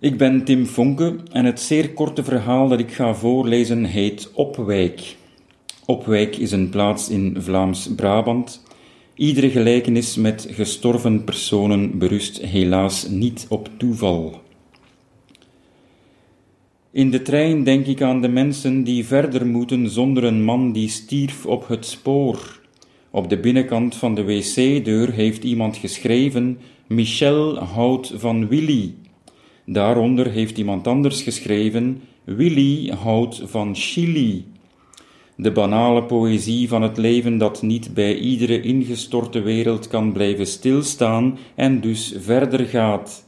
Ik ben Tim Fonke en het zeer korte verhaal dat ik ga voorlezen heet Opwijk. Opwijk is een plaats in Vlaams-Brabant. Iedere gelijkenis met gestorven personen berust helaas niet op toeval. In de trein denk ik aan de mensen die verder moeten zonder een man die stierf op het spoor. Op de binnenkant van de wc-deur heeft iemand geschreven: Michel houdt van Willy. Daaronder heeft iemand anders geschreven: Willy houdt van chili. De banale poëzie van het leven dat niet bij iedere ingestorte wereld kan blijven stilstaan en dus verder gaat.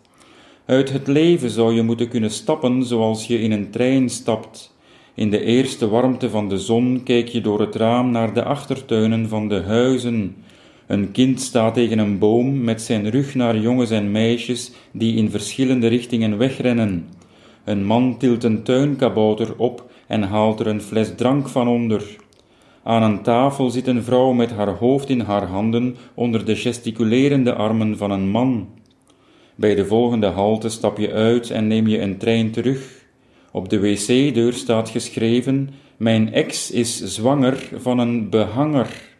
Uit het leven zou je moeten kunnen stappen zoals je in een trein stapt. In de eerste warmte van de zon kijk je door het raam naar de achtertuinen van de huizen. Een kind staat tegen een boom met zijn rug naar jongens en meisjes die in verschillende richtingen wegrennen. Een man tilt een tuinkabouter op en haalt er een fles drank van onder. Aan een tafel zit een vrouw met haar hoofd in haar handen onder de gesticulerende armen van een man. Bij de volgende halte stap je uit en neem je een trein terug. Op de wc-deur staat geschreven: Mijn ex is zwanger van een behanger.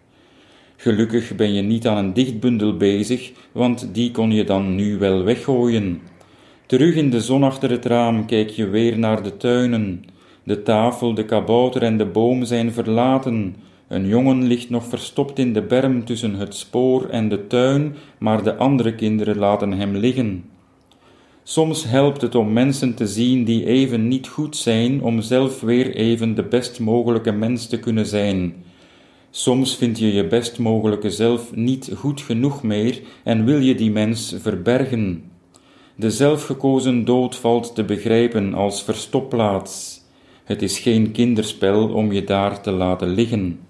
Gelukkig ben je niet aan een dichtbundel bezig, want die kon je dan nu wel weggooien. Terug in de zon achter het raam kijk je weer naar de tuinen. De tafel, de kabouter en de boom zijn verlaten. Een jongen ligt nog verstopt in de berm tussen het spoor en de tuin, maar de andere kinderen laten hem liggen. Soms helpt het om mensen te zien die even niet goed zijn, om zelf weer even de best mogelijke mens te kunnen zijn. Soms vind je je best mogelijke zelf niet goed genoeg meer en wil je die mens verbergen. De zelfgekozen dood valt te begrijpen als verstopplaats. Het is geen kinderspel om je daar te laten liggen.